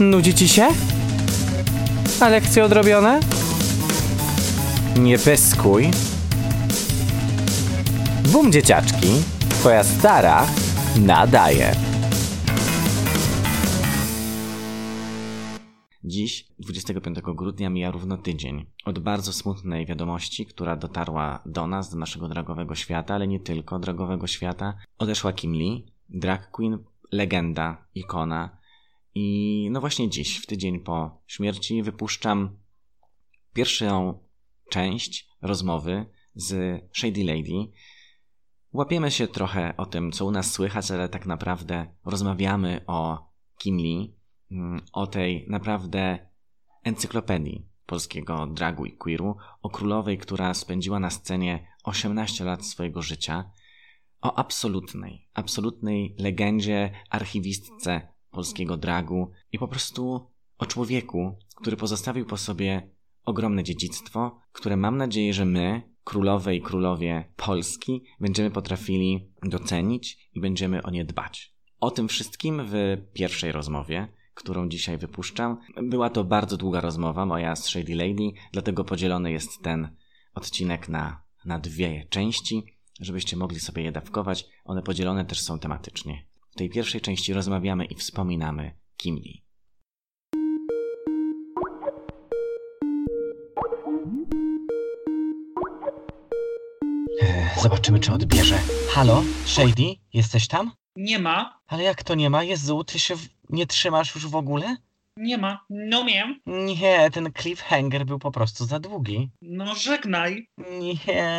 Nudzi ci się? A lekcje odrobione? Nie pyskuj. Bum dzieciaczki, twoja stara nadaje. Dziś, 25 grudnia, mija równo tydzień od bardzo smutnej wiadomości, która dotarła do nas, do naszego dragowego świata, ale nie tylko dragowego świata. Odeszła Kim Lee, drag queen, legenda, ikona. I no właśnie dziś, w tydzień po śmierci, wypuszczam pierwszą część rozmowy z Shady Lady. Łapiemy się trochę o tym, co u nas słychać, ale tak naprawdę rozmawiamy o Kim Lee, mm, o tej naprawdę encyklopedii polskiego dragu i queeru, o królowej, która spędziła na scenie 18 lat swojego życia, o absolutnej, absolutnej legendzie, archiwistce polskiego dragu i po prostu o człowieku, który pozostawił po sobie ogromne dziedzictwo, które mam nadzieję, że my, królowe i królowie Polski, będziemy potrafili docenić i będziemy o nie dbać. O tym wszystkim w pierwszej rozmowie, którą dzisiaj wypuszczam. Była to bardzo długa rozmowa moja z Shady Lady, dlatego podzielony jest ten odcinek na, na dwie części, żebyście mogli sobie je dawkować. One podzielone też są tematycznie. W tej pierwszej części rozmawiamy i wspominamy Kim Lee. Zobaczymy, czy odbierze. Halo, Shady, jesteś tam? Nie ma, Ale jak to nie ma? Jezu, ty się w... nie trzymasz już w ogóle? nie ma. No miałem. Nie, ten cliffhanger był po prostu za długi. No żegnaj. Nie.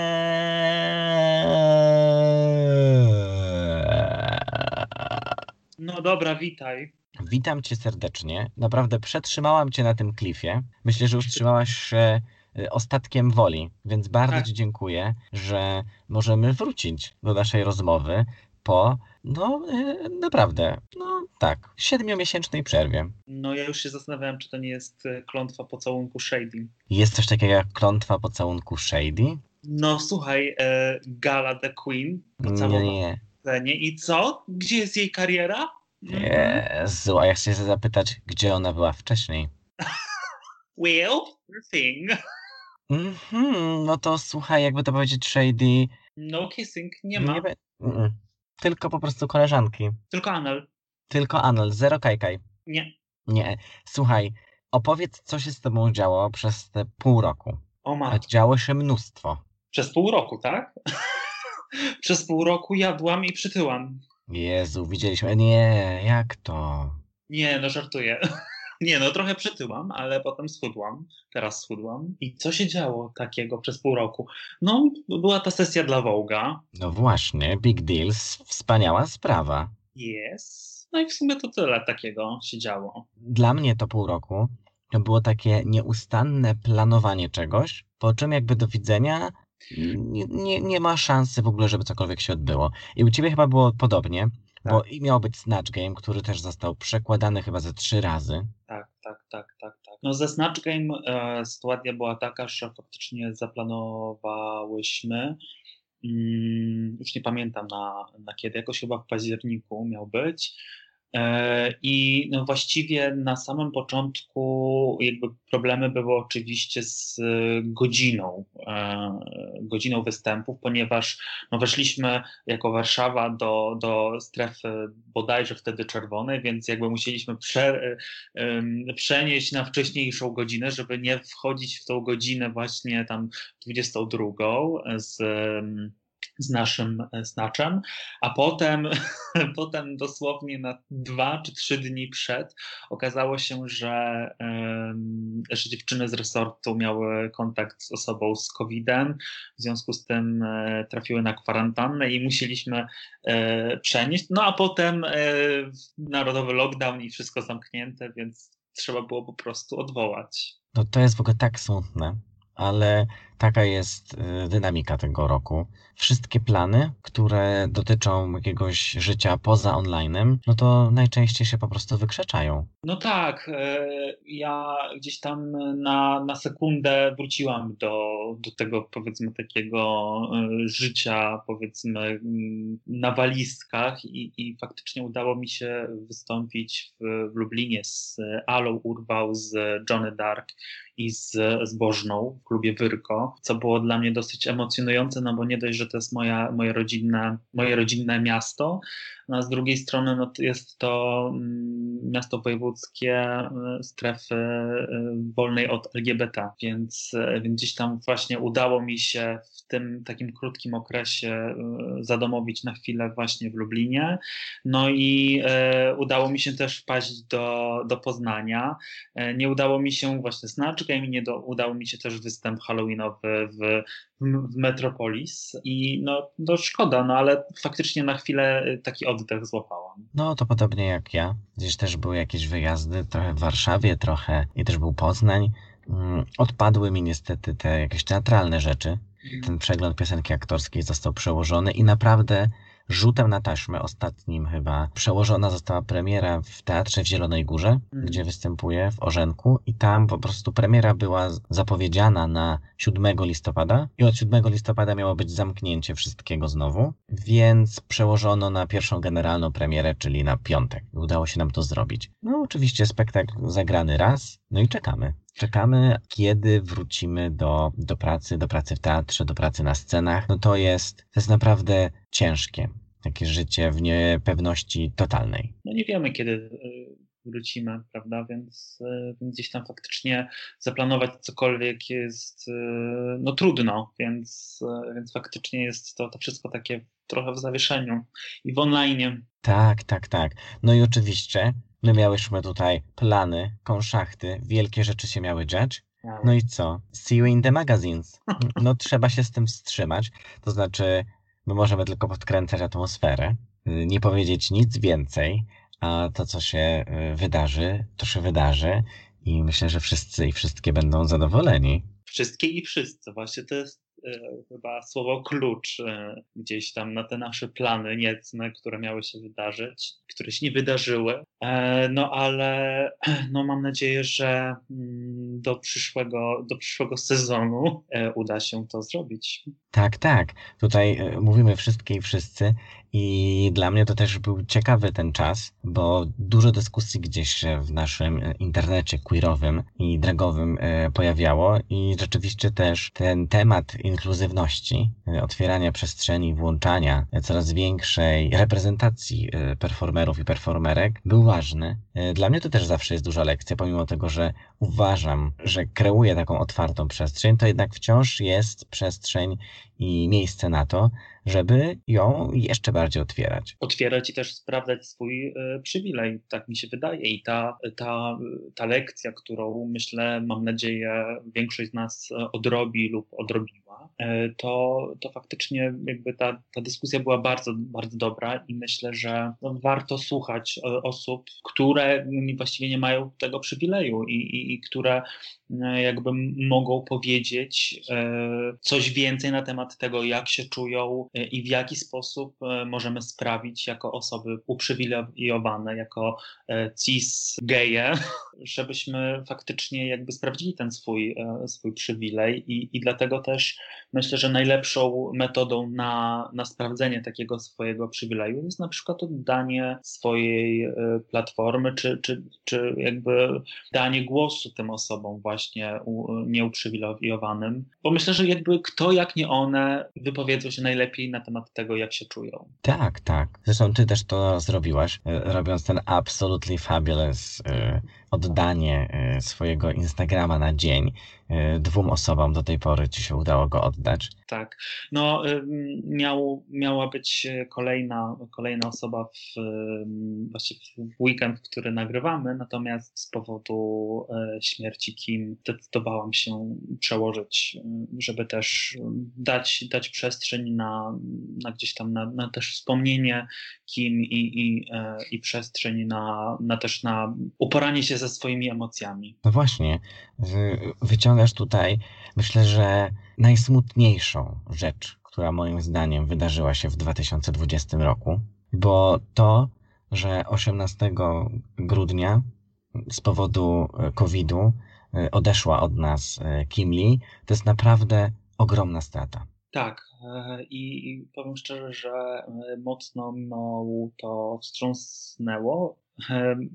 No dobra, witaj. Witam cię serdecznie. Naprawdę przetrzymałam cię na tym klifie. Myślę, że już trzymałaś się y, ostatkiem woli, więc bardzo Tak. ci dziękuję, że możemy wrócić do naszej rozmowy po, no y, naprawdę, no tak, siedmiomiesięcznej przerwie. No ja już się zastanawiałem, czy to nie jest e, klątwa pocałunku Shady. Jest coś takiego jak klątwa pocałunku Shady? No słuchaj, e, Gala the Queen Nie, pocałowała nie, w scenie i co? Gdzie jest jej kariera? nie. Jezu, a ja chcę się zapytać, gdzie ona była wcześniej? Will thing. Mhm, no to słuchaj, jakby to powiedzieć Shady, No kissing, nie ma. be- Mm-mm. tylko po prostu koleżanki. Tylko anal. Tylko Anel, zero kajkaj. Nie. Nie. Słuchaj, opowiedz, co się z tobą działo przez te pół roku. O A matko. działo się mnóstwo. Przez pół roku, tak? Przez pół roku jadłam i przytyłam. Jezu, widzieliśmy. Nie, jak to? Nie, no żartuję. Nie, no trochę przytyłam, ale potem schudłam. Teraz schudłam. I co się działo takiego przez pół roku? No, była ta sesja dla Wołga. No właśnie, big deals, wspaniała sprawa. Yes. No i w sumie to tyle takiego się działo. Dla mnie to pół roku to było takie nieustanne planowanie czegoś, po czym jakby do widzenia nie, nie, nie ma szansy w ogóle, żeby cokolwiek się odbyło. I u ciebie chyba było podobnie, bo i miał być Snatch Game, który też został przekładany chyba ze trzy razy. Tak, tak, tak, tak, tak. No ze Snatch Game e, sytuacja była taka, że faktycznie zaplanowałyśmy, mm, już nie pamiętam na, na kiedy, jakoś chyba w październiku miał być. E, I no właściwie na samym początku jakby problemy były oczywiście z e, godziną, e, godziną występów, ponieważ no weszliśmy jako Warszawa do, do strefy bodajże wtedy czerwonej, więc jakby musieliśmy prze, przenieść na wcześniejszą godzinę, żeby nie wchodzić w tą godzinę właśnie tam 22 z, z naszym e, snaczem, a potem, potem dosłownie na dwa czy trzy dni przed okazało się, że, że dziewczyny z resortu miały kontakt z osobą z COVID-em, w związku z tym e, trafiły na kwarantannę i musieliśmy e, przenieść. No a potem narodowy lockdown i wszystko zamknięte, więc trzeba było po prostu odwołać. No to jest w ogóle tak smutne, ale taka jest y, dynamika tego roku. Wszystkie plany, które dotyczą jakiegoś życia poza onlinem, no to najczęściej się po prostu wykrzeczają. No tak, e, ja gdzieś tam na, na sekundę wróciłam do, do tego powiedzmy takiego e, życia powiedzmy mm, na walizkach i, i faktycznie udało mi się wystąpić w, w Lublinie z Alą Urwał, z Johnny Dark i z Zbożną w klubie Wyrko, co było dla mnie dosyć emocjonujące, no bo nie dość, że to jest moja, moje, rodzinne, moje rodzinne miasto, no a z drugiej strony no, jest to mm, miasto wojewódzkie y, strefy y, wolnej od LGBT, więc, y, więc gdzieś tam właśnie udało mi się w tym takim krótkim okresie zadomowić na chwilę właśnie w Lublinie. No i udało mi się też wpaść do, do Poznania. Nie udało mi się właśnie Snatch Game, nie do, udało mi się też występ halloweenowy w w Metropolis i no, no szkoda, no ale faktycznie na chwilę taki oddech złapałam. No to podobnie jak ja. Gdzieś też były jakieś wyjazdy, trochę w Warszawie, trochę i też był Poznań. Mm, odpadły mi niestety te jakieś teatralne rzeczy. Mhm. Ten przegląd piosenki aktorskiej został przełożony i naprawdę rzutem na taśmę ostatnim chyba przełożona została premiera w Teatrze w Zielonej Górze, mm. gdzie występuje w Orzenku i tam po prostu premiera była zapowiedziana na 7 listopada i od 7 listopada miało być zamknięcie wszystkiego znowu, więc przełożono na pierwszą generalną premierę, czyli na piątek. Udało się nam to zrobić. No oczywiście spektakl zagrany raz, no i czekamy. Czekamy, kiedy wrócimy do, do pracy, do pracy w teatrze, do pracy na scenach. No to jest, to jest naprawdę ciężkie. Takie życie w niepewności totalnej. No nie wiemy, kiedy y, wrócimy, prawda? Więc, y, więc gdzieś tam faktycznie zaplanować cokolwiek jest y, no trudno, więc, więc faktycznie jest to, to wszystko takie trochę w zawieszeniu i w online. Tak, tak, tak. No i oczywiście My miałyśmy tutaj plany, konszachty, wielkie rzeczy się miały dziać. No i co? See you in the magazines. No trzeba się z tym wstrzymać. To znaczy, my możemy tylko podkręcać atmosferę, nie powiedzieć nic więcej, a to, co się y, wydarzy, to się wydarzy i myślę, że wszyscy i wszystkie będą zadowoleni. Wszystkie i wszyscy. Właśnie to jest chyba słowo klucz e, gdzieś tam na te nasze plany niecne, które miały się wydarzyć, które się nie wydarzyły. E, no ale no, mam nadzieję, że mm, do przyszłego, do przyszłego sezonu uda się to zrobić. Tak, tak. Tutaj mówimy wszystkie i wszyscy i dla mnie to też był ciekawy ten czas, bo dużo dyskusji gdzieś w naszym internecie queerowym i dragowym pojawiało i rzeczywiście też ten temat inkluzywności, e, otwierania przestrzeni, włączania coraz większej reprezentacji e, performerów i performerek był ważny. E, dla mnie to też zawsze jest duża lekcja, pomimo tego, że uważam, że kreuję taką otwartą przestrzeń, to jednak wciąż jest przestrzeń i miejsce na to, żeby ją jeszcze bardziej otwierać. Otwierać i też sprawdzać swój y, przywilej, tak mi się wydaje. I ta, ta, ta lekcja, którą myślę, mam nadzieję, większość z nas odrobi lub odrobiła, y, to, to faktycznie jakby ta, ta dyskusja była bardzo, bardzo dobra i myślę, że no, warto słuchać osób, które właściwie nie mają tego przywileju i, i, i które jakby mogą powiedzieć coś więcej na temat tego, jak się czują E, i w jaki sposób e, możemy sprawić jako osoby uprzywilejowane, jako e, cis geje, żebyśmy faktycznie jakby sprawdzili ten swój, swój przywilej i, i dlatego też myślę, że najlepszą metodą na, na sprawdzenie takiego swojego przywileju jest na przykład oddanie swojej platformy, czy, czy, czy jakby danie głosu tym osobom właśnie nieuprzywilejowanym, bo myślę, że jakby kto jak nie one wypowiedzą się najlepiej na temat tego, jak się czują. Tak, tak. Zresztą ty też to zrobiłaś, e, robiąc ten absolutely fabulous e, oddanie e, swojego Instagrama na dzień e, dwóm osobom do tej pory ci się udało go oddać. Tak. No, miał, miała być kolejna, kolejna osoba w, właśnie w weekend, który nagrywamy, natomiast z powodu e, śmierci Kim zdecydowałam się przełożyć, żeby też dać, dać przestrzeń na, na gdzieś tam na, na też wspomnienie Kim i, i, i przestrzeń na, na też na uporanie się ze swoimi emocjami. No właśnie, wyciągasz tutaj, myślę, że najsmutniejszą rzecz, która moim zdaniem wydarzyła się w 2020 roku, bo to, że 18 grudnia z powodu e, COVID-u e, odeszła od nas e, Kim Lee, to jest naprawdę ogromna strata. Tak, i powiem szczerze, że mocno mną to wstrząsnęło,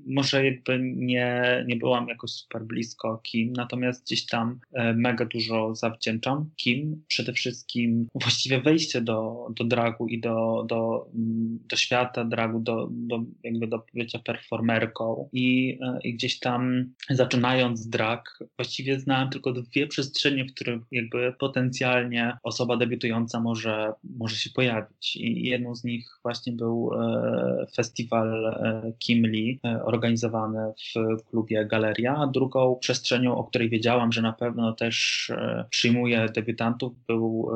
może jakby nie, nie byłam jakoś super blisko Kim, natomiast gdzieś tam e, mega dużo zawdzięczam Kim. Przede wszystkim właściwie wejście do, do dragu i do, do, mm, do świata dragu, do, do jakby do bycia performerką I, e, i gdzieś tam zaczynając drag, właściwie znałem tylko dwie przestrzenie, w których jakby potencjalnie osoba debiutująca może, może się pojawić. I jedną z nich właśnie był e, festiwal Kim Lee, e, organizowane w klubie Galeria, drugą przestrzenią, o której wiedziałam, że na pewno też e, przyjmuje debiutantów, był,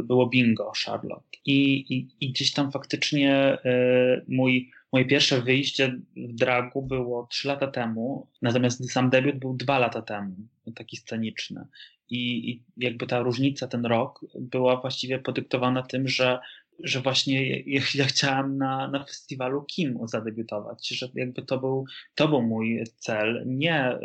e, było bingo Charlotte. I, i, i gdzieś tam faktycznie mój Moje pierwsze wyjście w dragu było trzy lata temu, natomiast sam debiut był dwa lata temu, taki sceniczny. I, I, jakby ta różnica, ten rok, była właściwie podyktowana tym, że że właśnie ja, ja chciałam na, na festiwalu Kim zadebiutować, że jakby to był, to był mój cel, nie y,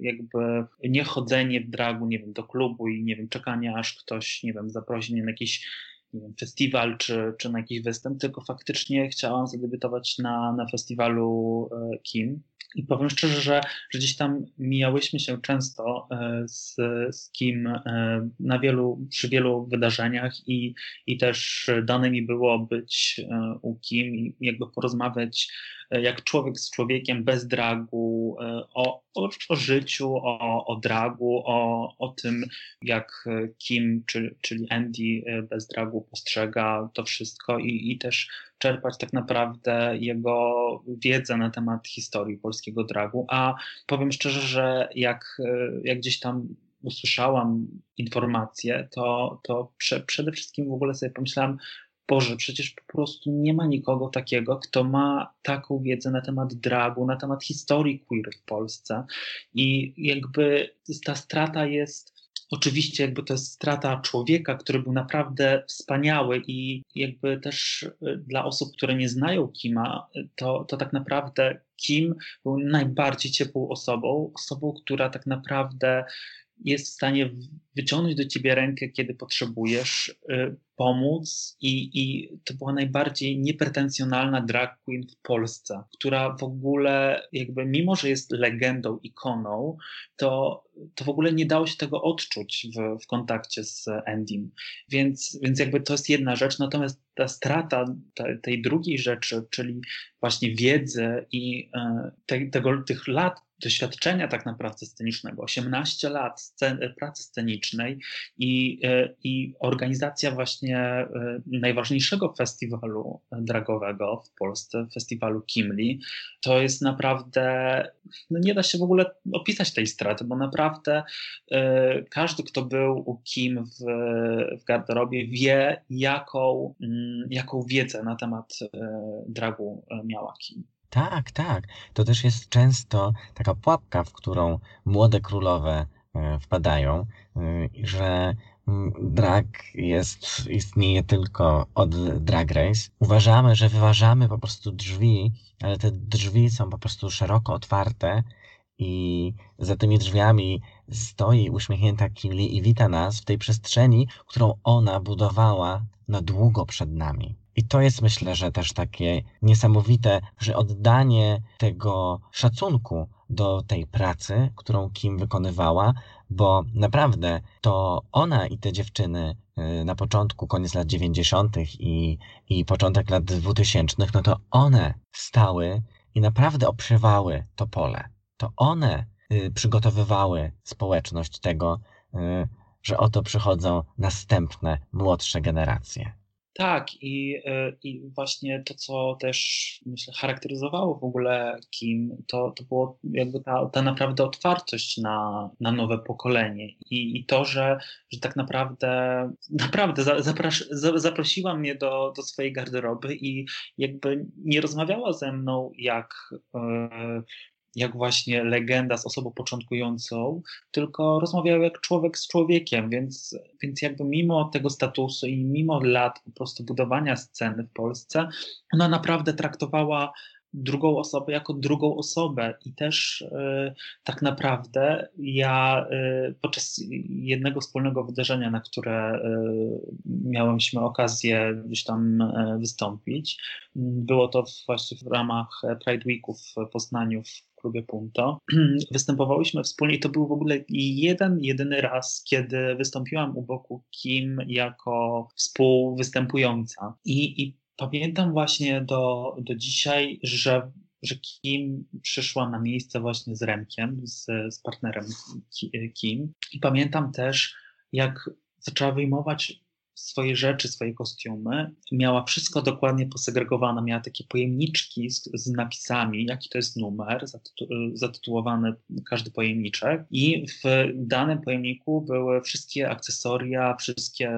jakby nie chodzenie w dragu, nie wiem, do klubu i nie wiem, czekanie aż ktoś, nie wiem, zaprosi mnie na jakiś nie wiem, festiwal czy, czy na jakiś występ, tylko faktycznie chciałam zadebiutować na, na festiwalu y, Kim. I powiem szczerze, że, że gdzieś tam mijałyśmy się często e, z, z Kim e, na wielu, przy wielu wydarzeniach i, i też dane mi było być e, u Kim i jakby porozmawiać jak człowiek z człowiekiem bez dragu, o, o, o życiu, o, o dragu, o, o tym, jak Kim, czy, czyli Andy bez dragu postrzega to wszystko i, i też czerpać tak naprawdę jego wiedzę na temat historii polskiego dragu. A powiem szczerze, że jak, jak gdzieś tam usłyszałam informacje, to, to prze, przede wszystkim w ogóle sobie pomyślałam, Boże, przecież po prostu nie ma nikogo takiego, kto ma taką wiedzę na temat dragu, na temat historii queer w Polsce. I jakby ta strata jest Oczywiście jakby to jest strata człowieka, który był naprawdę wspaniały i jakby też y, dla osób, które nie znają Kima, to, to tak naprawdę Kim był najbardziej ciepłą osobą, osobą, która tak naprawdę jest w stanie wyciągnąć do ciebie rękę, kiedy potrzebujesz, y, pomóc i, i to była najbardziej niepretensjonalna drag queen w Polsce, która w ogóle jakby mimo, że jest legendą, ikoną, to, to w ogóle nie dało się tego odczuć w, w kontakcie z Endym. Więc, więc jakby to jest jedna rzecz, natomiast ta strata te, tej drugiej rzeczy, czyli właśnie wiedzy i e, te, tego, tych lat doświadczenia tak naprawdę scenicznego, 18 lat pracy scenicznej i, e, i organizacja właśnie e, najważniejszego festiwalu dragowego w Polsce, festiwalu Kimli, to jest naprawdę, no nie da się w ogóle opisać tej straty, bo naprawdę e, każdy, kto był u Kim w, w garderobie wie, jaką, mm, jaką wiedzę na temat dragu miała Kim. Tak, tak. To też jest często taka pułapka, w którą młode królowe e, wpadają, e, że mm, drag jest, istnieje tylko od Drag Race. Uważamy, że wyważamy po prostu drzwi, ale te drzwi są po prostu szeroko otwarte i za tymi drzwiami stoi uśmiechnięta Kimli i wita nas w tej przestrzeni, którą ona budowała na długo przed nami. I to jest myślę, że też takie niesamowite, że oddanie tego szacunku do tej pracy, którą Kim wykonywała, bo naprawdę to ona i te dziewczyny y, na początku, koniec lat 90. i, i początek lat 2000, no to one stały i naprawdę obszywały to pole. To one y, przygotowywały społeczność tego, y, że oto przychodzą następne, młodsze generacje. Tak, i, e, i właśnie to, co też myślę charakteryzowało w ogóle Kim, to, to było jakby ta, ta naprawdę otwartość na, na nowe pokolenie. I, i to, że, że tak naprawdę naprawdę zapras, zaprosiła mnie do, do swojej garderoby i jakby nie rozmawiała ze mną jak, e, jak właśnie legenda z osobą początkującą, tylko rozmawiał jak człowiek z człowiekiem, więc, więc jakby mimo tego statusu i mimo lat po prostu budowania sceny w Polsce, ona naprawdę traktowała drugą osobę jako drugą osobę. I też y, tak naprawdę ja y, podczas jednego wspólnego wydarzenia, na które y, miałyśmy okazję gdzieś tam wystąpić, było to właśnie w ramach Pride Weeku w Poznaniu w klubie Punto. Występowałyśmy wspólnie i to był w ogóle jeden, jedyny raz, kiedy wystąpiłam u boku Kim jako współwystępująca i, i pamiętam właśnie do, do dzisiaj, że, że Kim przyszła na miejsce właśnie z Remkiem, z, z partnerem Kim. I pamiętam też, jak zaczęła wyjmować swoje rzeczy, swoje kostiumy. Miała wszystko dokładnie posegregowane, miała takie pojemniczki z, z napisami, jaki to jest numer, zatytu, zatytułowany każdy pojemniczek i w danym pojemniku były wszystkie akcesoria, wszystkie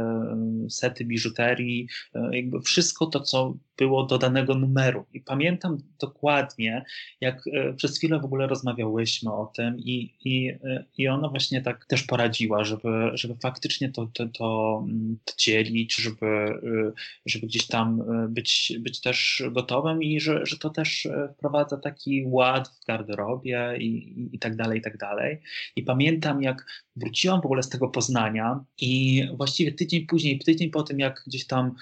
sety biżuterii, e, jakby wszystko to, co było do danego numeru. I pamiętam dokładnie, jak przez chwilę w ogóle rozmawiałyśmy o tym i, i, i ona właśnie tak też poradziła, żeby, żeby faktycznie to, to, to, mm, to dzielić, żeby, e, żeby gdzieś tam być, być też gotowym i że, że to też wprowadza taki ład w garderobie i, i, i tak dalej, i tak dalej. I pamiętam, jak wróciłam w ogóle z tego Poznania i właściwie tydzień później, tydzień po tym, jak gdzieś tam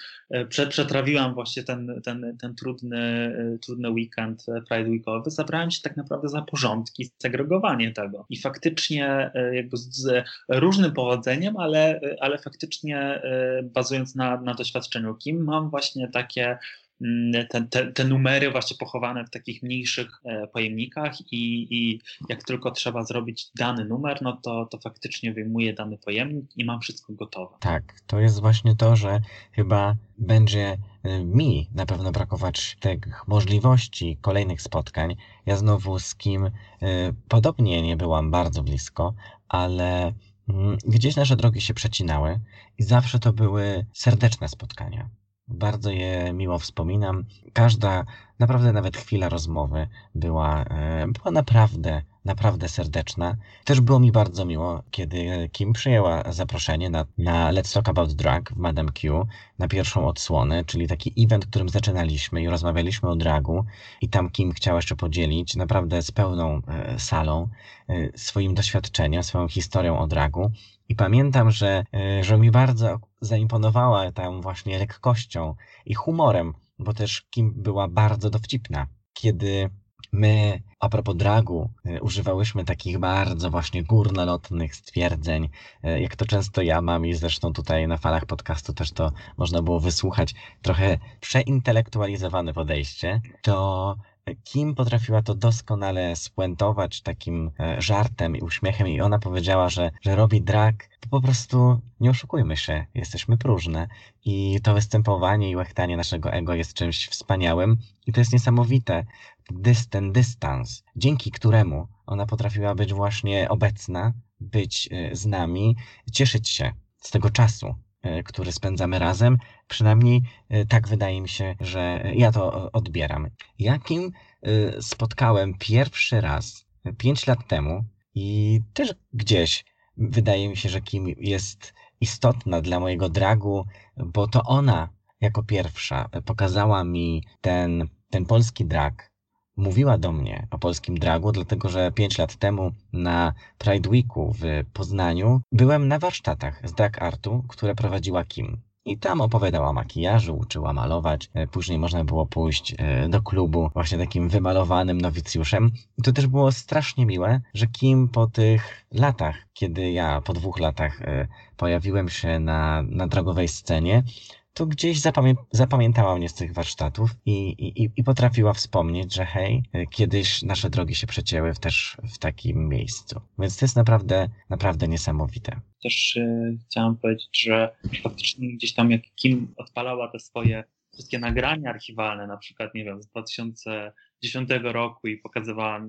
przetrawiłam właśnie ten ten, ten, trudny, trudny weekend Pride Weekowy, zabrałem się tak naprawdę za porządki, segregowanie tego. I faktycznie jakby z różnym powodzeniem, ale, ale faktycznie bazując na, na doświadczeniu Kim, mam właśnie takie Mm, te, te, te, numery właśnie pochowane w takich mniejszych e, pojemnikach i, i, jak tylko trzeba zrobić dany numer, no to, to faktycznie wyjmuję dany pojemnik i mam wszystko gotowe. Tak, to jest właśnie to, że chyba będzie e, mi na pewno brakować tych możliwości kolejnych spotkań. Ja znowu z kim y, podobnie nie byłam bardzo blisko, ale gdzieś nasze drogi się przecinały i zawsze to były serdeczne spotkania. Bardzo je miło wspominam. Każda, naprawdę nawet chwila rozmowy była, e, była naprawdę, naprawdę serdeczna. Też było mi bardzo miło, kiedy Kim przyjęła zaproszenie na, na Let's Talk About Drag w Madame Q na pierwszą odsłonę, czyli taki event, którym zaczynaliśmy i rozmawialiśmy o dragu i tam Kim chciała jeszcze podzielić naprawdę z pełną e, salą e, swoim doświadczeniem, swoją historią o dragu. I pamiętam, że, że mi bardzo zaimponowała tam właśnie lekkością i humorem, bo też Kim była bardzo dowcipna. Kiedy my, a propos dragu, e, używałyśmy takich bardzo właśnie górnolotnych stwierdzeń, e, jak to często ja mam i zresztą tutaj na falach podcastu też to można było wysłuchać, trochę przeintelektualizowane podejście, to Kim potrafiła to doskonale spuentować takim e, żartem i uśmiechem? I ona powiedziała, że, że robi drag, to po prostu nie oszukujmy się, jesteśmy próżne. I to występowanie i łechtanie naszego ego jest czymś wspaniałym. I to jest niesamowite, dys, ten dystans, dzięki któremu ona potrafiła być właśnie obecna, być e, z nami, cieszyć się z tego czasu, który spędzamy razem. Przynajmniej e, tak wydaje mi się, że ja to odbieram. Jakim e, spotkałem pierwszy raz pięć lat temu i też gdzieś wydaje mi się, że Kim jest istotna dla mojego dragu, bo to ona jako pierwsza pokazała mi ten, ten polski drag, mówiła do mnie o polskim dragu, dlatego że pięć lat temu na Pride Weeku w Poznaniu byłem na warsztatach z drag artu, które prowadziła Kim. I tam opowiadała o makijażu, uczyła malować. E, później można było pójść e, do klubu właśnie takim wymalowanym nowicjuszem. I to też było strasznie miłe, że Kim po tych latach, kiedy ja po dwóch latach e, pojawiłem się na, na drogowej scenie, to gdzieś zapamię zapamiętała mnie z tych warsztatów i, i, i potrafiła wspomnieć, że hej, kiedyś nasze drogi się przecięły też w takim miejscu. Więc to jest naprawdę, naprawdę niesamowite. Też e, chciałam powiedzieć, że faktycznie gdzieś tam jak Kim odpalała te swoje wszystkie nagrania archiwalne, na przykład, nie wiem, z 2010 roku i pokazywała,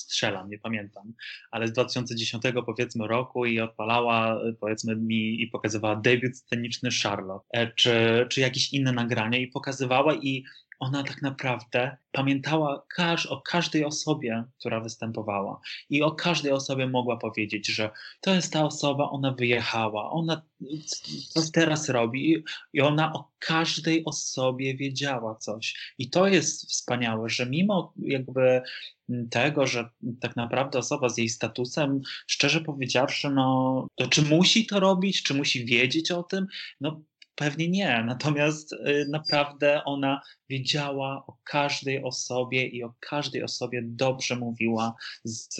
strzelam, nie pamiętam, ale z 2010 powiedzmy roku i odpalała powiedzmy mi i pokazywała debiut sceniczny Charlotte, e, czy, czy jakieś inne nagrania i pokazywała i ona tak naprawdę pamiętała każ o każdej osobie, która występowała i o każdej osobie mogła powiedzieć, że to jest ta osoba, ona wyjechała, ona co teraz robi i ona o każdej osobie wiedziała coś. I to jest wspaniałe, że mimo jakby tego, że tak naprawdę osoba z jej statusem, szczerze powiedziawszy, no to czy musi to robić, czy musi wiedzieć o tym, no Pewnie nie, natomiast y, naprawdę ona wiedziała o każdej osobie i o każdej osobie dobrze mówiła z,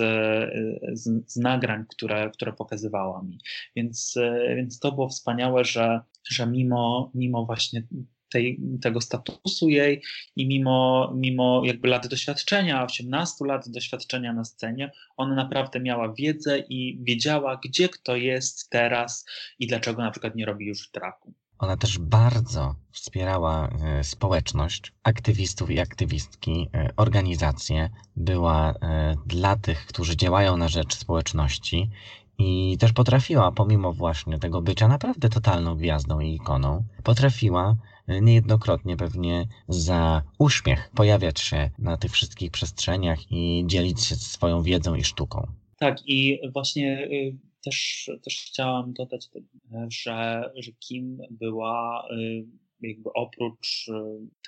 z, z nagrań, które, które pokazywała mi. Więc, y, więc to było wspaniałe, że, że mimo, mimo właśnie tej, tego statusu jej i mimo, mimo jakby lat doświadczenia, 18 lat doświadczenia na scenie, ona naprawdę miała wiedzę i wiedziała, gdzie kto jest teraz i dlaczego na przykład nie robi już traku. Ona też bardzo wspierała e, społeczność, aktywistów i aktywistki, e, organizacje. Była e, dla tych, którzy działają na rzecz społeczności i też potrafiła, pomimo właśnie tego bycia naprawdę totalną gwiazdą i ikoną, potrafiła niejednokrotnie pewnie za uśmiech pojawiać się na tych wszystkich przestrzeniach i dzielić się swoją wiedzą i sztuką. Tak, i właśnie y, też, też chciałam dodać, że, że Kim była y, jakby oprócz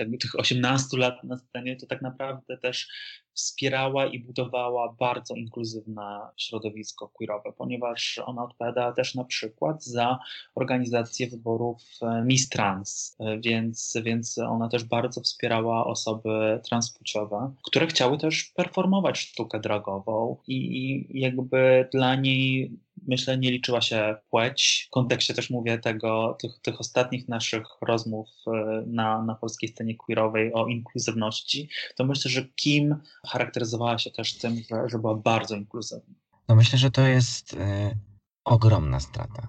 y, tych 18 lat na scenie, to tak naprawdę też wspierała i budowała bardzo inkluzywne środowisko queerowe, ponieważ ona odpowiada też na przykład za organizację wyborów e, Miss Trans, e, więc, więc ona też bardzo wspierała osoby transpłciowe, które chciały też performować sztukę dragową i, i jakby dla niej myślę, nie liczyła się płeć. W kontekście też mówię tego, tych, tych ostatnich naszych rozmów e, na, na polskiej scenie queerowej o inkluzywności, to myślę, że Kim charakteryzowała się też tym, że, że była bardzo inkluzywna. No myślę, że to jest y, ogromna strata.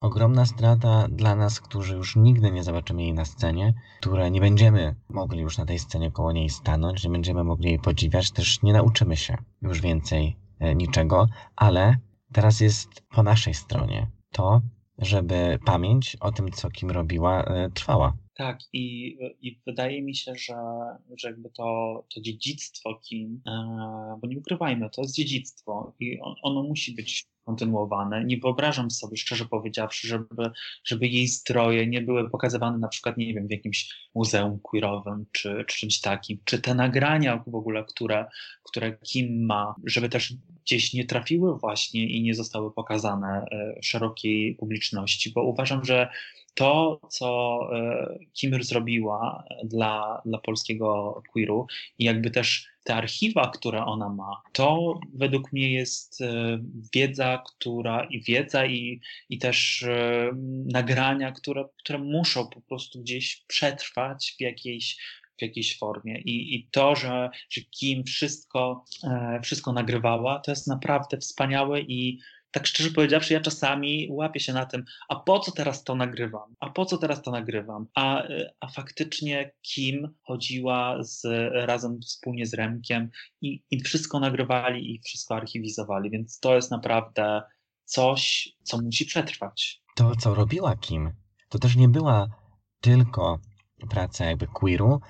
Ogromna strata dla nas, którzy już nigdy nie zobaczymy jej na scenie, które nie będziemy mogli już na tej scenie koło niej stanąć, nie będziemy mogli jej podziwiać, też nie nauczymy się już więcej y, niczego, ale teraz jest po naszej stronie to, żeby pamięć o tym, co Kim robiła, y, trwała. Tak, i, i wydaje mi się, że, że jakby to, to dziedzictwo Kim, e, bo nie ukrywajmy, to jest dziedzictwo i on, ono musi być kontynuowane. Nie wyobrażam sobie, szczerze powiedziawszy, żeby, żeby jej stroje nie były pokazywane na przykład, nie wiem, w jakimś muzeum queerowym czy, czy czymś takim, czy te nagrania w ogóle, które, które Kim ma, żeby też gdzieś nie trafiły właśnie i nie zostały pokazane e, szerokiej publiczności, bo uważam, że to, co e, Kim zrobiła dla, dla polskiego queeru i jakby też te archiwa, które ona ma, to według mnie jest e, wiedza, która i wiedza i, i też e, nagrania, które, które muszą po prostu gdzieś przetrwać w jakiejś, w jakiejś formie. I, i to, że, że Kim wszystko, wszystko nagrywała, to jest naprawdę wspaniałe i tak szczerze powiedziawszy, ja czasami łapię się na tym, a po co teraz to nagrywam? A po co teraz to nagrywam? A, a faktycznie Kim chodziła z, razem wspólnie z Remkiem i, i wszystko nagrywali i wszystko archiwizowali, więc to jest naprawdę coś, co musi przetrwać. To, co robiła Kim, to też nie była tylko praca jakby queeru,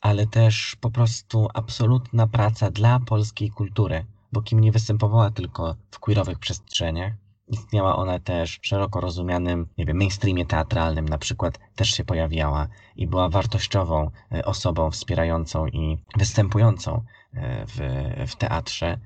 ale też po prostu absolutna praca dla polskiej kultury bo Kim nie występowała tylko w queerowych przestrzeniach, istniała ona też w szeroko rozumianym, nie wiem, mainstreamie teatralnym na przykład też się pojawiała i była wartościową e, osobą wspierającą i występującą e, w, w teatrze.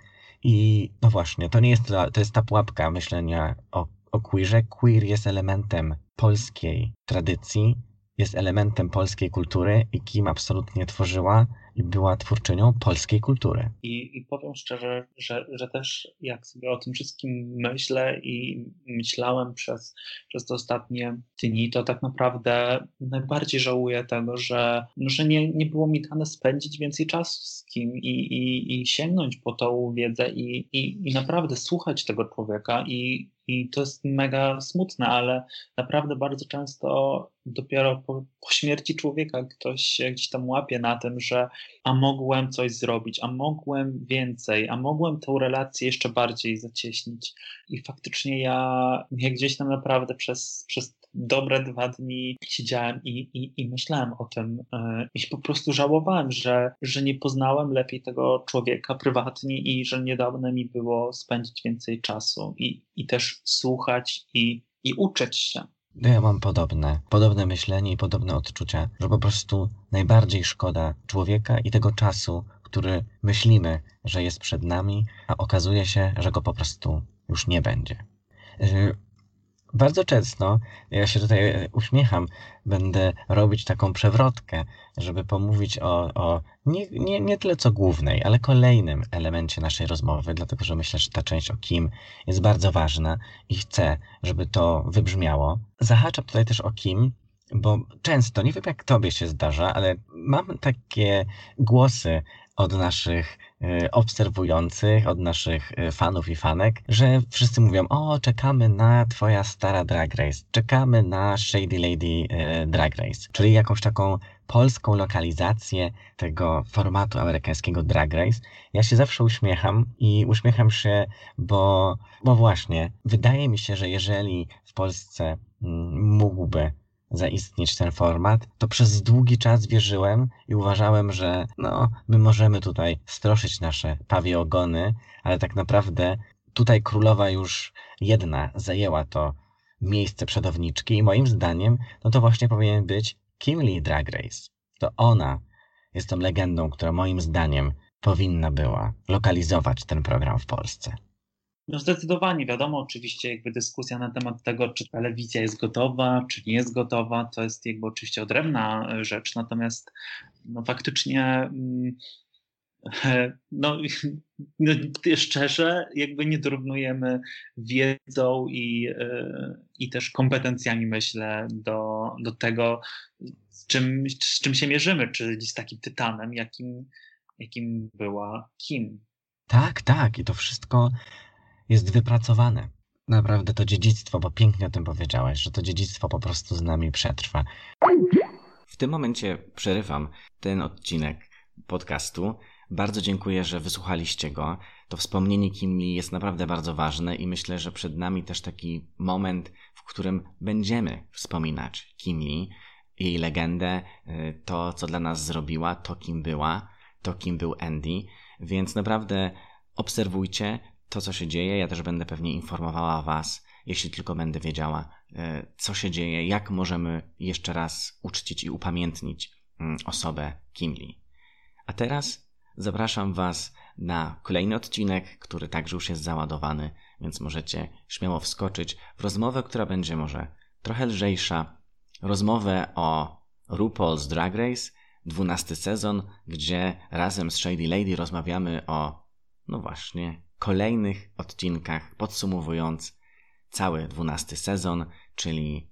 I no właśnie, to nie jest ta, to jest ta pułapka myślenia o, o queerze. Queer jest elementem polskiej tradycji, jest elementem polskiej kultury i Kim absolutnie tworzyła i była twórczynią polskiej kultury. I, i powiem szczerze, że, że też jak sobie o tym wszystkim myślę i myślałem przez, przez te ostatnie dni, to tak naprawdę najbardziej żałuję tego, że, że nie, nie było mi dane spędzić więcej czasu z kim i, i, i sięgnąć po tą wiedzę i, i, i naprawdę słuchać tego człowieka i, i to jest mega smutne, ale naprawdę bardzo często dopiero po, po, śmierci człowieka ktoś się gdzieś tam łapie na tym, że a mogłem coś zrobić, a mogłem więcej, a mogłem tę relację jeszcze bardziej zacieśnić. I faktycznie ja, ja gdzieś tam naprawdę przez, przez dobre dwa dni siedziałem i, i, i myślałem o tym e, i po prostu żałowałem, że, że nie poznałem lepiej tego człowieka prywatnie i że nie dane mi było spędzić więcej czasu i, i też słuchać i, i uczyć się. No ja mam podobne, podobne myślenie i podobne odczucia, że po prostu najbardziej szkoda człowieka i tego czasu, który myślimy, że jest przed nami, a okazuje się, że go po prostu już nie będzie. Bardzo często, ja się tutaj uśmiecham, będę robić taką przewrotkę, żeby pomówić o, o nie, nie, nie tyle co głównej, ale kolejnym elemencie naszej rozmowy, dlatego że myślę, że ta część o Kim jest bardzo ważna i chcę, żeby to wybrzmiało. Zahaczam tutaj też o Kim, bo często, nie wiem jak tobie się zdarza, ale mam takie głosy od naszych e, obserwujących, od naszych e, fanów i fanek, że wszyscy mówią, o, czekamy na twoja stara Drag Race, czekamy na Shady Lady e, Drag Race, czyli jakąś taką polską lokalizację tego formatu amerykańskiego Drag Race. Ja się zawsze uśmiecham i uśmiecham się, bo, bo właśnie, wydaje mi się, że jeżeli w Polsce mm, mógłby zaistnieć ten format, to przez długi czas wierzyłem i uważałem, że no, my możemy tutaj stroszyć nasze pawie ogony, ale tak naprawdę tutaj królowa już jedna zajęła to miejsce przodowniczki i moim zdaniem no to właśnie powinien być Kim Lee Drag Race. To ona jest tą legendą, która moim zdaniem powinna była lokalizować ten program w Polsce. No zdecydowanie, wiadomo, oczywiście jakby dyskusja na temat tego, czy telewizja jest gotowa, czy nie jest gotowa, to jest jakby oczywiście odrębna rzecz, natomiast no faktycznie mm, no, no, szczerze, jakby nie dorównujemy wiedzą i, e, i też kompetencjami, myślę, do, do tego, z czym, z czym się mierzymy, czyli z takim tytanem, jakim, jakim była Kim. Tak, tak, i to wszystko jest wypracowane. Naprawdę to dziedzictwo, bo pięknie o tym powiedziałeś, że to dziedzictwo po prostu z nami przetrwa. W tym momencie przerywam ten odcinek podcastu. Bardzo dziękuję, że wysłuchaliście go. To wspomnienie Kim jest naprawdę bardzo ważne i myślę, że przed nami też taki moment, w którym będziemy wspominać Kim Lee, jej legendę, y, to co dla nas zrobiła, to kim była, to kim był Andy. Więc naprawdę obserwujcie, to, co się dzieje. Ja też będę pewnie informowała Was, jeśli tylko będę wiedziała, e, co się dzieje, jak możemy jeszcze raz uczcić i upamiętnić mm, osobę Kimli. A teraz zapraszam Was na kolejny odcinek, który także już jest załadowany, więc możecie śmiało wskoczyć w rozmowę, która będzie może trochę lżejsza. Rozmowę o RuPaul's Drag Race, dwunasty sezon, gdzie razem z Shady Lady rozmawiamy o, no właśnie, kolejnych odcinkach, podsumowując cały dwunasty sezon, czyli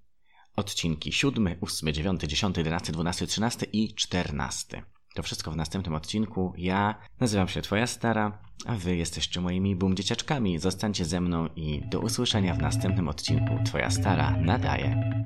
odcinki 7, 8, 9, 10, 11, 12, 13 i 14. To wszystko w następnym odcinku. Ja nazywam się Twoja Stara, a Wy jesteście moimi boom dzieciaczkami. Zostańcie ze mną i do usłyszenia w następnym odcinku. Twoja Stara nadaje.